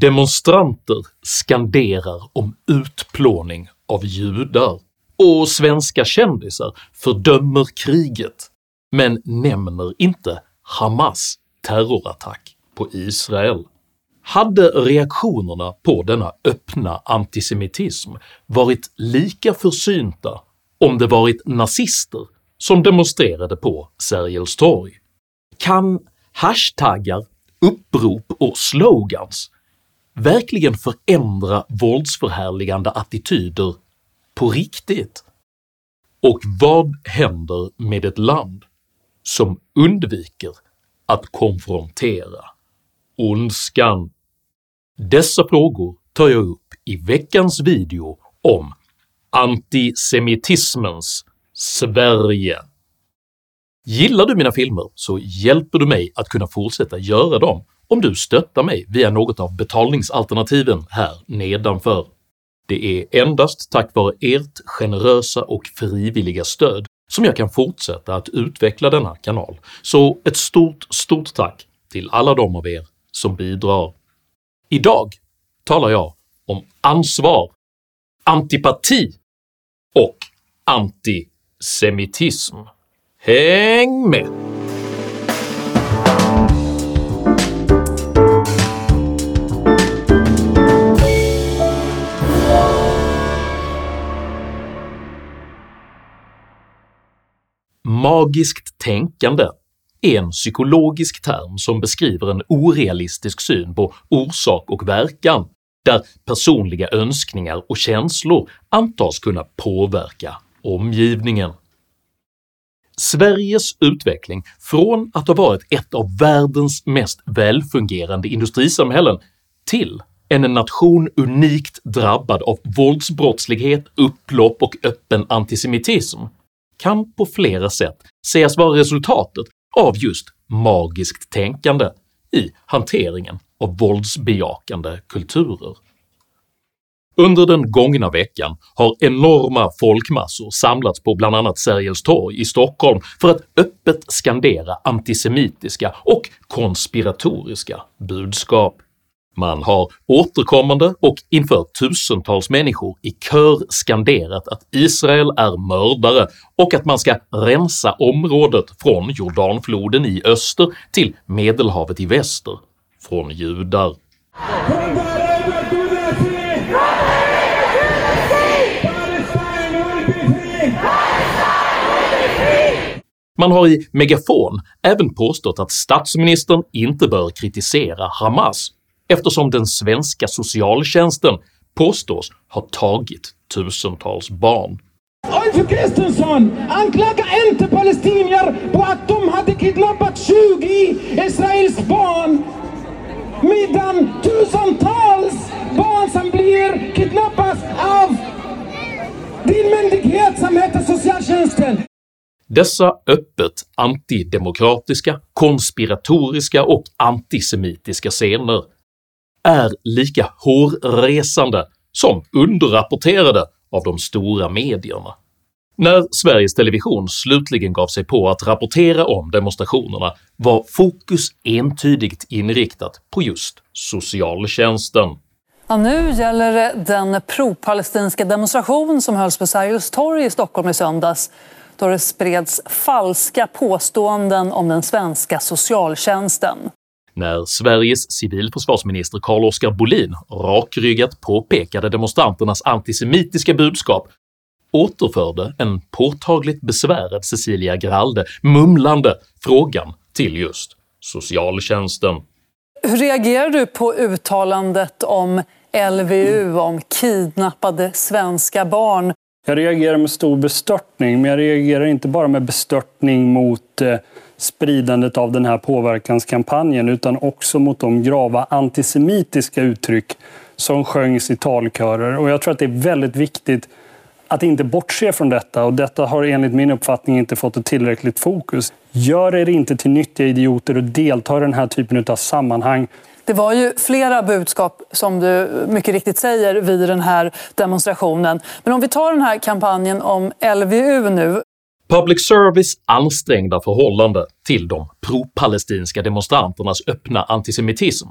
Demonstranter skanderar om utplåning av judar och svenska kändisar fördömer kriget men nämner inte Hamas terrorattack på Israel. Hade reaktionerna på denna öppna antisemitism varit lika försynta om det varit nazister som demonstrerade på Sergels torg? Kan hashtaggar, upprop och slogans verkligen förändra våldsförhärligande attityder på riktigt? Och vad händer med ett land som undviker att konfrontera ondskan? Dessa frågor tar jag upp i veckans video om antisemitismens Sverige. Gillar du mina filmer så hjälper du mig att kunna fortsätta göra dem om du stöttar mig via något av betalningsalternativen här nedanför. Det är endast tack vare ert generösa och frivilliga stöd som jag kan fortsätta att utveckla denna kanal, så ett stort, stort tack till alla de av er som bidrar. Idag talar jag om ansvar, antipati och antisemitism. Häng med! Magiskt tänkande är en psykologisk term som beskriver en orealistisk syn på orsak och verkan, där personliga önskningar och känslor antas kunna påverka omgivningen. Sveriges utveckling från att ha varit ett av världens mest välfungerande industrisamhällen till en nation unikt drabbad av våldsbrottslighet, upplopp och öppen antisemitism kan på flera sätt sägas vara resultatet av just magiskt tänkande i hanteringen av våldsbejakande kulturer. Under den gångna veckan har enorma folkmassor samlats på bland annat Sergels torg i Stockholm för att öppet skandera antisemitiska och konspiratoriska budskap. Man har återkommande och inför tusentals människor i kör skanderat att Israel är mördare och att man ska rensa området från Jordanfloden i öster till Medelhavet i väster från judar. Man har i megafon även påstått att statsministern inte bör kritisera Hamas eftersom den svenska socialtjänsten påstås ha tagit tusentals barn. Ulf Kristersson, anklaga inte palestinier på att de hade kidnappat 20 Israels barn medan tusentals barn som blir kidnappas av din myndighet som heter socialtjänsten. Dessa öppet antidemokratiska, konspiratoriska och antisemitiska scener är lika hårresande som underrapporterade av de stora medierna. När Sveriges Television slutligen gav sig på att rapportera om demonstrationerna var fokus entydigt inriktat på just socialtjänsten. Ja, nu gäller det den pro-palestinska demonstration som hölls på Sergels torg i Stockholm i söndags då det spreds falska påståenden om den svenska socialtjänsten. När Sveriges civilförsvarsminister Carl-Oskar Bolin rakryggat påpekade demonstranternas antisemitiska budskap återförde en påtagligt besvärad Cecilia Gralde mumlande frågan till just socialtjänsten. Hur reagerar du på uttalandet om LVU, om kidnappade svenska barn? Jag reagerar med stor bestörtning, men jag reagerar inte bara med bestörtning mot eh, spridandet av den här påverkanskampanjen utan också mot de grava antisemitiska uttryck som sjöngs i talkörer. Och jag tror att det är väldigt viktigt att inte bortse från detta och detta har enligt min uppfattning inte fått ett tillräckligt fokus. Gör er inte till nyttiga idioter och delta i den här typen av sammanhang. Det var ju flera budskap, som du mycket riktigt säger, vid den här demonstrationen. Men om vi tar den här kampanjen om LVU nu. Public Service ansträngda förhållande till de pro-palestinska demonstranternas öppna antisemitism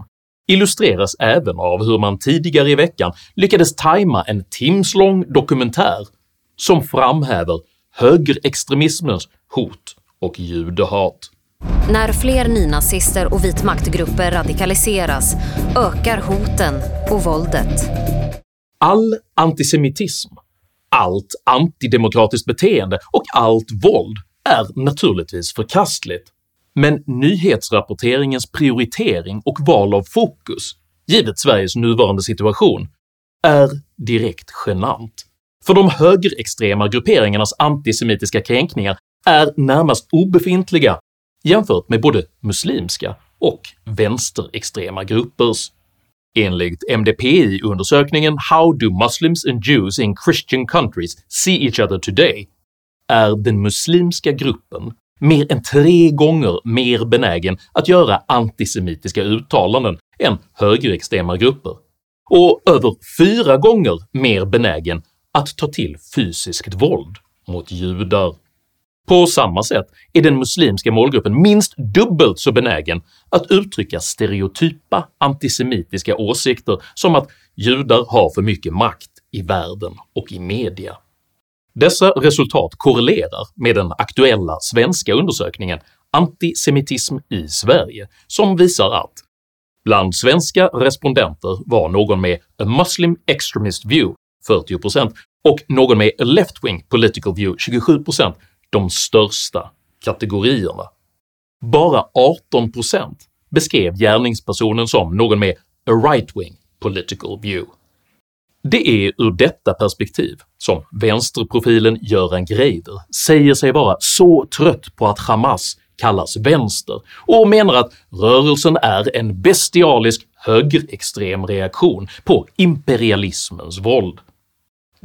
illustreras även av hur man tidigare i veckan lyckades tajma en timslång dokumentär som framhäver högerextremismens hot och judehat. När fler nynazister och vitmaktgrupper radikaliseras ökar hoten och våldet. All antisemitism, allt antidemokratiskt beteende och allt våld är naturligtvis förkastligt, men nyhetsrapporteringens prioritering och val av fokus, givet Sveriges nuvarande situation, är direkt genant. För de högerextrema grupperingarnas antisemitiska kränkningar är närmast obefintliga jämfört med både muslimska och vänsterextrema gruppers. Enligt MDPI-undersökningen “How do Muslims and Jews in Christian countries see each other today?” är den muslimska gruppen mer än tre gånger mer benägen att göra antisemitiska uttalanden än högerextrema grupper, och över fyra gånger mer benägen att ta till fysiskt våld mot judar. På samma sätt är den muslimska målgruppen minst dubbelt så benägen att uttrycka stereotypa antisemitiska åsikter som att judar har för mycket makt i världen och i media. Dessa resultat korrelerar med den aktuella svenska undersökningen “Antisemitism i Sverige” som visar att bland svenska respondenter var någon med “a Muslim extremist view” 40% och någon med “a left-wing political view” 27% de största kategorierna. Bara 18% beskrev gärningspersonen som någon med “a right-wing political view”. Det är ur detta perspektiv som vänsterprofilen Göran Greider säger sig vara så trött på att Hamas kallas vänster och menar att rörelsen är en bestialisk högerextrem reaktion på imperialismens våld.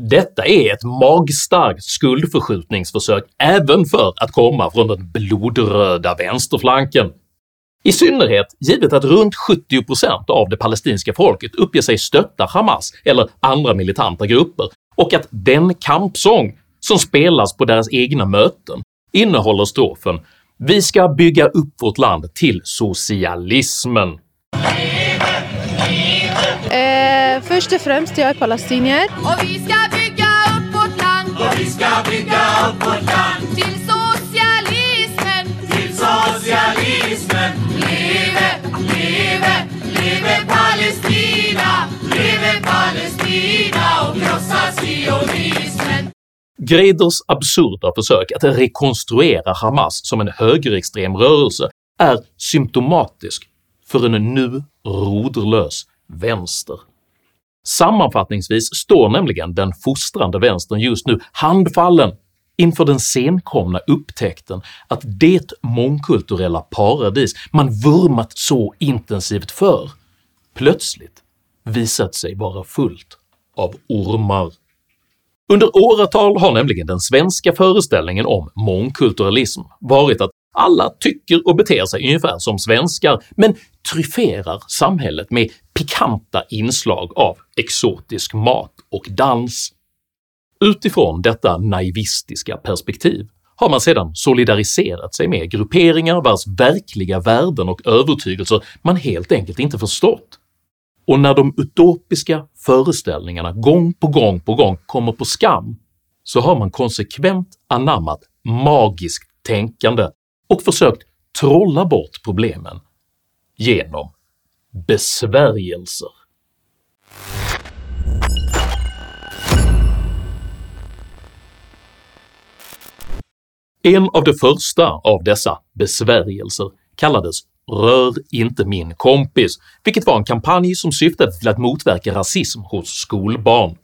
Detta är ett magstarkt skuldförskjutningsförsök även för att komma från den blodröda vänsterflanken, i synnerhet givet att runt 70% av det palestinska folket uppger sig stötta Hamas eller andra militanta grupper och att den kampsång som spelas på deras egna möten innehåller strofen “Vi ska bygga upp vårt land till socialismen”. Eh, först och främst, jag är palestinier. Och vi ska bygga upp vårt land. Och vi ska bygga upp vårt land. Till socialismen. Till socialismen. Leve, leve, leve Palestina. Leve Palestina och krossa sionismen. Greiders absurda försök att rekonstruera Hamas som en högerextrem rörelse är symptomatisk för en nu roderlös vänster. Sammanfattningsvis står nämligen den fostrande vänstern just nu handfallen inför den senkomna upptäckten att det mångkulturella paradis man vurmat så intensivt för plötsligt visat sig vara fullt av ormar. Under åratal har nämligen den svenska föreställningen om mångkulturalism varit att alla tycker och beter sig ungefär som svenskar, men tryfferar samhället med pikanta inslag av exotisk mat och dans. Utifrån detta naivistiska perspektiv har man sedan solidariserat sig med grupperingar vars verkliga värden och övertygelser man helt enkelt inte förstått, och när de utopiska föreställningarna gång på gång på gång kommer på skam så har man konsekvent anammat magiskt tänkande och försökt trolla bort problemen genom besvärjelser. En av de första av dessa besvärjelser kallades “Rör inte min kompis” vilket var en kampanj som syftade till att motverka rasism hos skolbarn.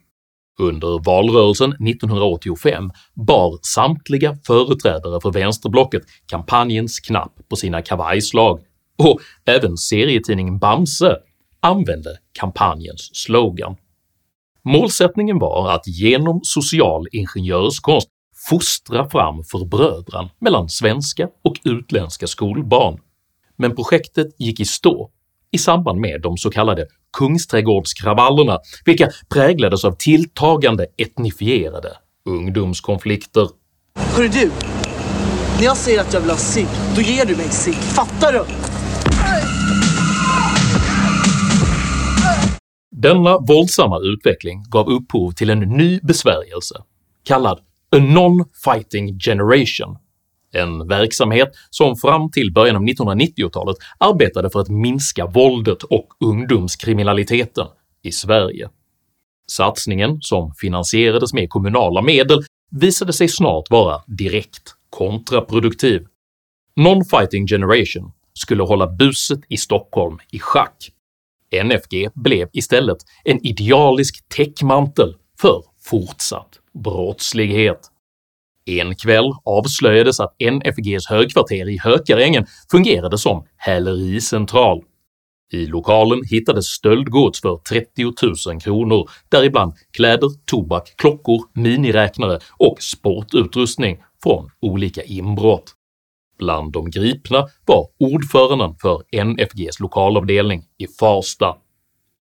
Under valrörelsen 1985 bar samtliga företrädare för vänsterblocket kampanjens knapp på sina kavajslag, och även serietidningen Bamse använde kampanjens slogan. Målsättningen var att genom social ingenjörskonst fostra fram förbrödran mellan svenska och utländska skolbarn, men projektet gick i stå i samband med de så kallade Kungsträdgårdskravallerna, vilka präglades av tilltagande etnifierade ungdomskonflikter. Hörru du! När jag säger att jag vill ha cigg, då ger du mig cigg. Fattar du? Denna våldsamma utveckling gav upphov till en ny besvärjelse kallad “A Non-Fighting Generation” en verksamhet som fram till början av 1990-talet arbetade för att minska våldet och ungdomskriminaliteten i Sverige. Satsningen, som finansierades med kommunala medel, visade sig snart vara direkt kontraproduktiv. Non-Fighting Generation skulle hålla buset i Stockholm i schack. NFG blev istället en idealisk täckmantel för fortsatt brottslighet. En kväll avslöjades att NFGs högkvarter i Hökarängen fungerade som hälericentral. I lokalen hittades stöldgods för 30 000 kronor, däribland kläder, tobak, klockor, miniräknare och sportutrustning från olika inbrott. Bland de gripna var ordföranden för NFGs lokalavdelning i Farsta.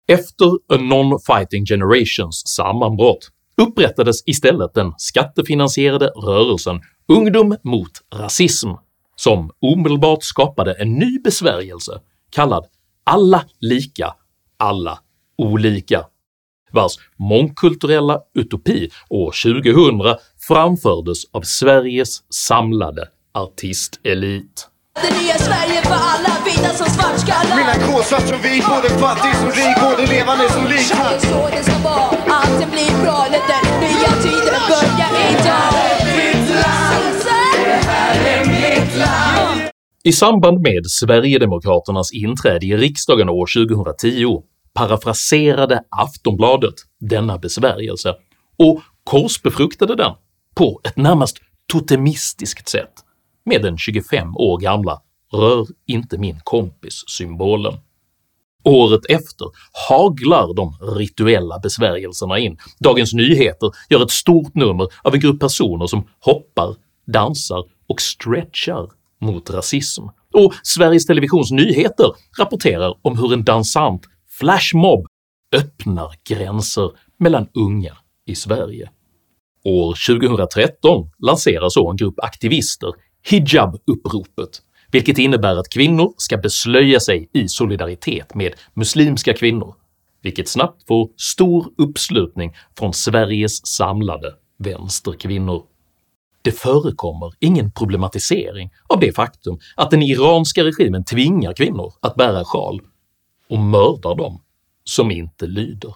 Efter A Non-Fighting Generations sammanbrott upprättades istället den skattefinansierade rörelsen “Ungdom mot rasism” som omedelbart skapade en ny besvärjelse kallad “Alla lika, alla olika” vars mångkulturella utopi år 2000 framfördes av Sveriges samlade artistelit. Det nya Sverige för alla, vita som svartskallar. Mina K, svart som vit, både fattig som rik, både levande som lik Det är så det ska vara, allting blir bra när den nya tiden börjar idag I samband med Sverigedemokraternas inträde i riksdagen år 2010 parafraserade Aftonbladet denna besvärjelse och korsbefruktade den på ett närmast totemistiskt sätt med den 25 år gamla “rör inte min kompis”-symbolen. Året efter haglar de rituella besvärjelserna in. Dagens Nyheter gör ett stort nummer av en grupp personer som hoppar, dansar och stretchar mot rasism, och Sveriges Televisions nyheter rapporterar om hur en dansant flashmob öppnar gränser mellan unga i Sverige. År 2013 lanserar så en grupp aktivister hijab-uppropet, vilket innebär att kvinnor ska beslöja sig i solidaritet med muslimska kvinnor, vilket snabbt får stor uppslutning från Sveriges samlade vänsterkvinnor. Det förekommer ingen problematisering av det faktum att den iranska regimen tvingar kvinnor att bära sjal och mördar dem som inte lyder.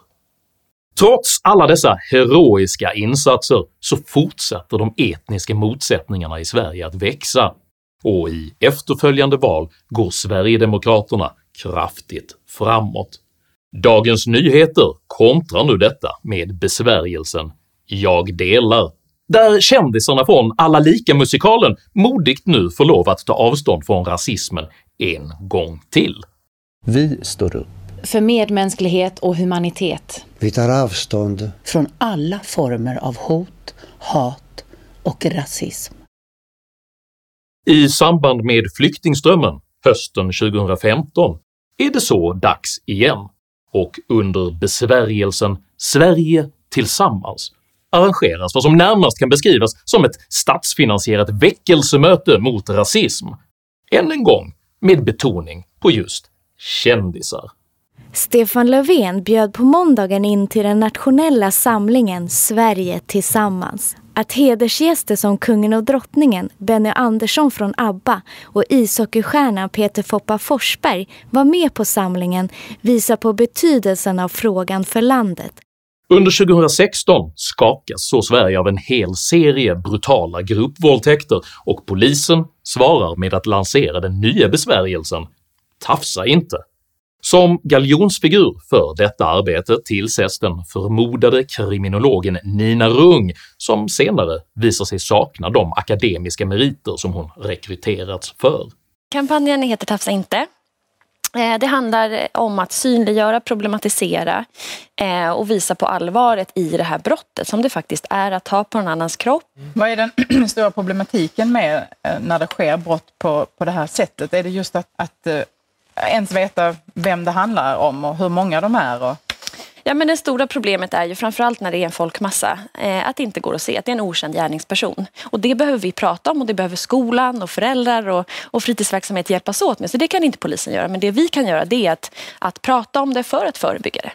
Trots alla dessa heroiska insatser så fortsätter de etniska motsättningarna i Sverige att växa, och i efterföljande val går Sverigedemokraterna kraftigt framåt. Dagens Nyheter kontrar nu detta med besvärjelsen “Jag delar” där kändisarna från Alla lika-musikalen modigt nu får lov att ta avstånd från rasismen en gång till. Vi står upp för medmänsklighet och humanitet. Vi tar avstånd från alla former av hot, hat och rasism. I samband med flyktingströmmen hösten 2015 är det så dags igen, och under besvärjelsen “Sverige tillsammans” arrangeras vad som närmast kan beskrivas som ett statsfinansierat väckelsemöte mot rasism, än en gång med betoning på just kändisar. Stefan Löfven bjöd på måndagen in till den nationella samlingen Sverige tillsammans. Att hedersgäster som kungen och drottningen, Benny Andersson från ABBA och ishockeystjärnan Peter Foppa Forsberg var med på samlingen visar på betydelsen av frågan för landet. Under 2016 skakas så Sverige av en hel serie brutala gruppvåldtäkter och polisen svarar med att lansera den nya besvärjelsen “Tafsa inte” Som galjonsfigur för detta arbete tillsätts den förmodade kriminologen Nina Rung, som senare visar sig sakna de akademiska meriter som hon rekryterats för. Kampanjen heter Tafsa inte. Eh, det handlar om att synliggöra, problematisera eh, och visa på allvaret i det här brottet som det faktiskt är att ta på en annans kropp. Vad är den stora problematiken med eh, när det sker brott på, på det här sättet? Är det just att, att ens veta vem det handlar om och hur många de är? Och... Ja, men det stora problemet är ju framförallt när det är en folkmassa eh, att det inte går att se att det är en okänd gärningsperson. Och det behöver vi prata om och det behöver skolan och föräldrar och, och fritidsverksamhet hjälpas åt med. Så det kan inte polisen göra. Men det vi kan göra det är att, att prata om det för att förebygga det.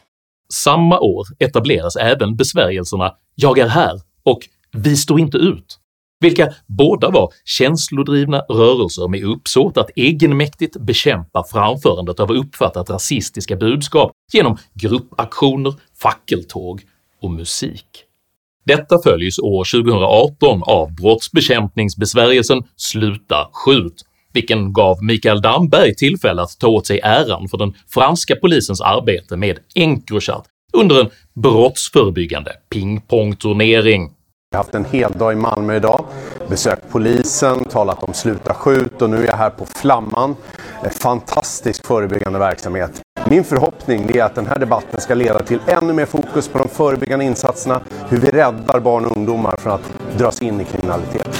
Samma år etableras även besvärjelserna “Jag är här” och “Vi står inte ut” vilka båda var känslodrivna rörelser med uppsåt att egenmäktigt bekämpa framförandet av uppfattat rasistiska budskap genom gruppaktioner, fackeltåg och musik. Detta följs år 2018 av brottsbekämpningsbesvärjelsen “Sluta skjut” vilken gav Mikael Damberg tillfälle att ta åt sig äran för den franska polisens arbete med Encrochat under en brottsförebyggande pingpongturnering. Jag har haft en hel dag i Malmö idag, besökt polisen, talat om sluta skjut och nu är jag här på Flamman. Eh, fantastisk förebyggande verksamhet. Min förhoppning är att den här debatten ska leda till ännu mer fokus på de förebyggande insatserna, hur vi räddar barn och ungdomar från att dras in i kriminalitet.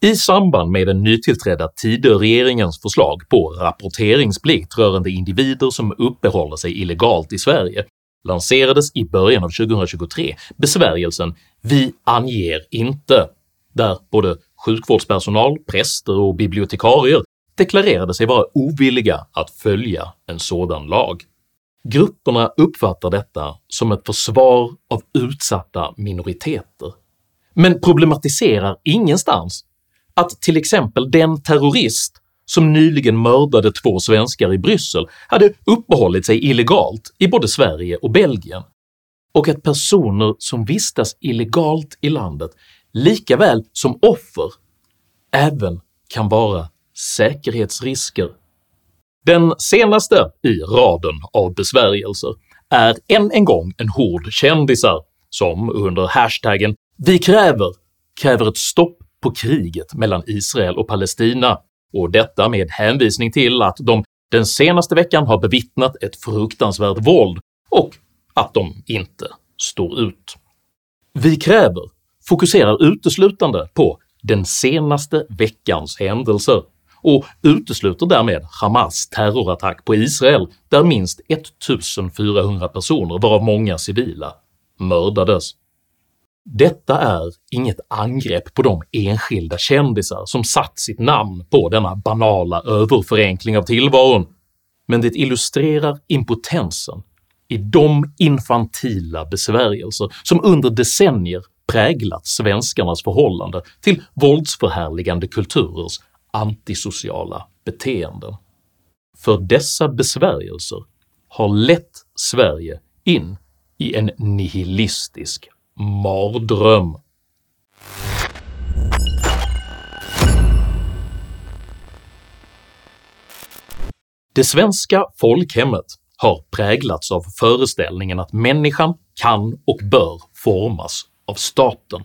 I samband med den nytillträdda Tidöregeringens förslag på rapporteringsplikt rörande individer som uppehåller sig illegalt i Sverige lanserades i början av 2023 besvärjelsen “Vi anger inte” där både sjukvårdspersonal, präster och bibliotekarier deklarerade sig vara ovilliga att följa en sådan lag. Grupperna uppfattar detta som ett försvar av utsatta minoriteter, men problematiserar ingenstans att till exempel den terrorist som nyligen mördade två svenskar i Bryssel hade uppehållit sig illegalt i både Sverige och Belgien, och att personer som vistas illegalt i landet lika väl som offer även kan vara säkerhetsrisker. Den senaste i raden av besvärjelser är än en gång en hord kändisar som under hashtaggen “Vi kräver” kräver ett stopp på kriget mellan Israel och Palestina och detta med hänvisning till att de den senaste veckan har bevittnat ett fruktansvärt våld och att de inte står ut. “Vi kräver” fokuserar uteslutande på den senaste veckans händelser och utesluter därmed Hamas terrorattack på Israel där minst 1400 personer, varav många civila, mördades. Detta är inget angrepp på de enskilda kändisar som satt sitt namn på denna banala överförenkling av tillvaron, men det illustrerar impotensen i de infantila besvärjelser som under decennier präglat svenskarnas förhållande till våldsförhärligande kulturers antisociala beteenden. För dessa besvärjelser har lett Sverige in i en nihilistisk mardröm. Det svenska folkhemmet har präglats av föreställningen att människan kan och bör formas av staten.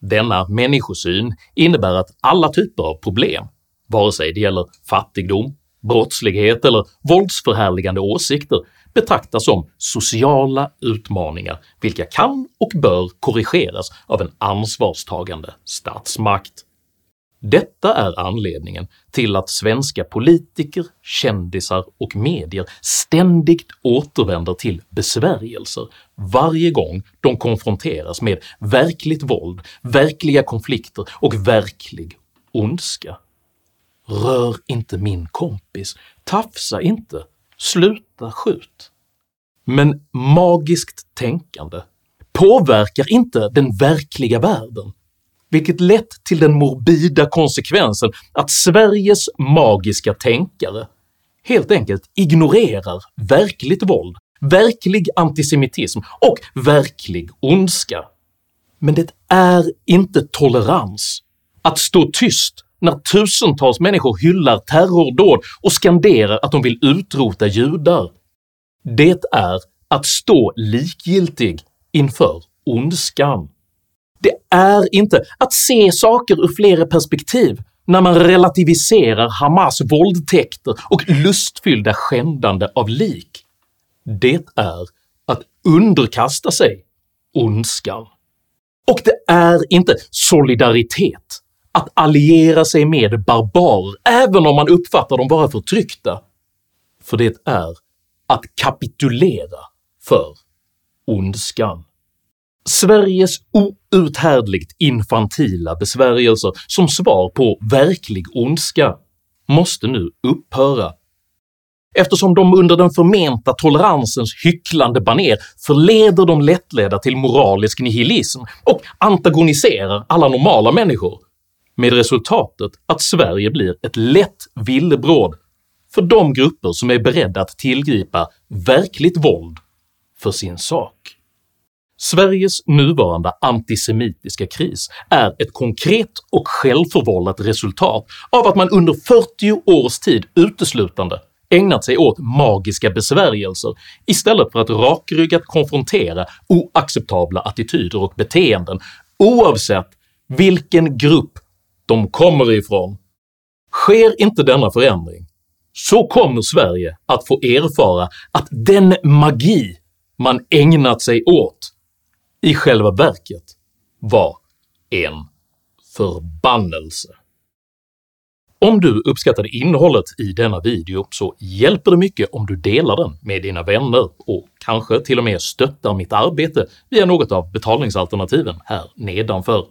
Denna människosyn innebär att alla typer av problem, vare sig det gäller fattigdom, brottslighet eller våldsförhärligande åsikter, betraktas som sociala utmaningar vilka kan och bör korrigeras av en ansvarstagande statsmakt. Detta är anledningen till att svenska politiker, kändisar och medier ständigt återvänder till besvärjelser varje gång de konfronteras med verkligt våld, verkliga konflikter och verklig ondska. “Rör inte min kompis, tafsa inte, sluta skjut”. Men magiskt tänkande påverkar inte den verkliga världen vilket lett till den morbida konsekvensen att Sveriges magiska tänkare helt enkelt ignorerar verkligt våld, verklig antisemitism och verklig ondska. Men det är inte tolerans att stå tyst när tusentals människor hyllar terrordåd och skanderar att de vill utrota judar. Det är att stå likgiltig inför ondskan. Det är inte att se saker ur flera perspektiv när man relativiserar Hamas våldtäkter och lustfyllda skändande av lik. Det är att underkasta sig ondskan. Och det är inte solidaritet att alliera sig med barbarer även om man uppfattar dem vara förtryckta, för det är att kapitulera för ondskan. Sveriges outhärdligt infantila besvärjelser som svar på verklig ondska måste nu upphöra. Eftersom de under den förmenta toleransens hycklande baner förleder de lättledda till moralisk nihilism och antagoniserar alla normala människor, med resultatet att Sverige blir ett lätt villebråd för de grupper som är beredda att tillgripa verkligt våld för sin sak. Sveriges nuvarande antisemitiska kris är ett konkret och självförvållat resultat av att man under 40 års tid uteslutande ägnat sig åt magiska besvärjelser istället för att rakryggat konfrontera oacceptabla attityder och beteenden oavsett vilken grupp de kommer ifrån. Sker inte denna förändring så kommer Sverige att få erfara att den magi man ägnat sig åt i själva verket var en förbannelse. Om du uppskattade innehållet i denna video så hjälper det mycket om du delar den med dina vänner och kanske till och med stöttar mitt arbete via något av betalningsalternativen här nedanför.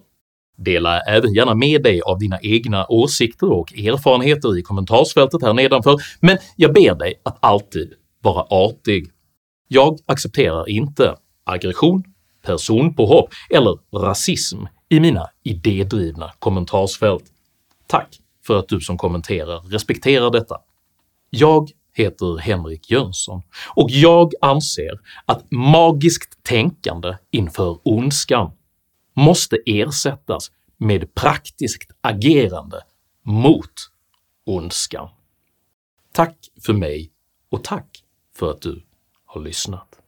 Dela även gärna med dig av dina egna åsikter och erfarenheter i kommentarsfältet här nedanför, men jag ber dig att alltid vara artig. Jag accepterar inte aggression, personpåhopp eller rasism i mina idédrivna kommentarsfält. Tack för att du som kommenterar respekterar detta. Jag heter Henrik Jönsson och jag anser att magiskt tänkande inför ondskan måste ersättas med praktiskt agerande mot ondskan. Tack för mig och tack för att du har lyssnat.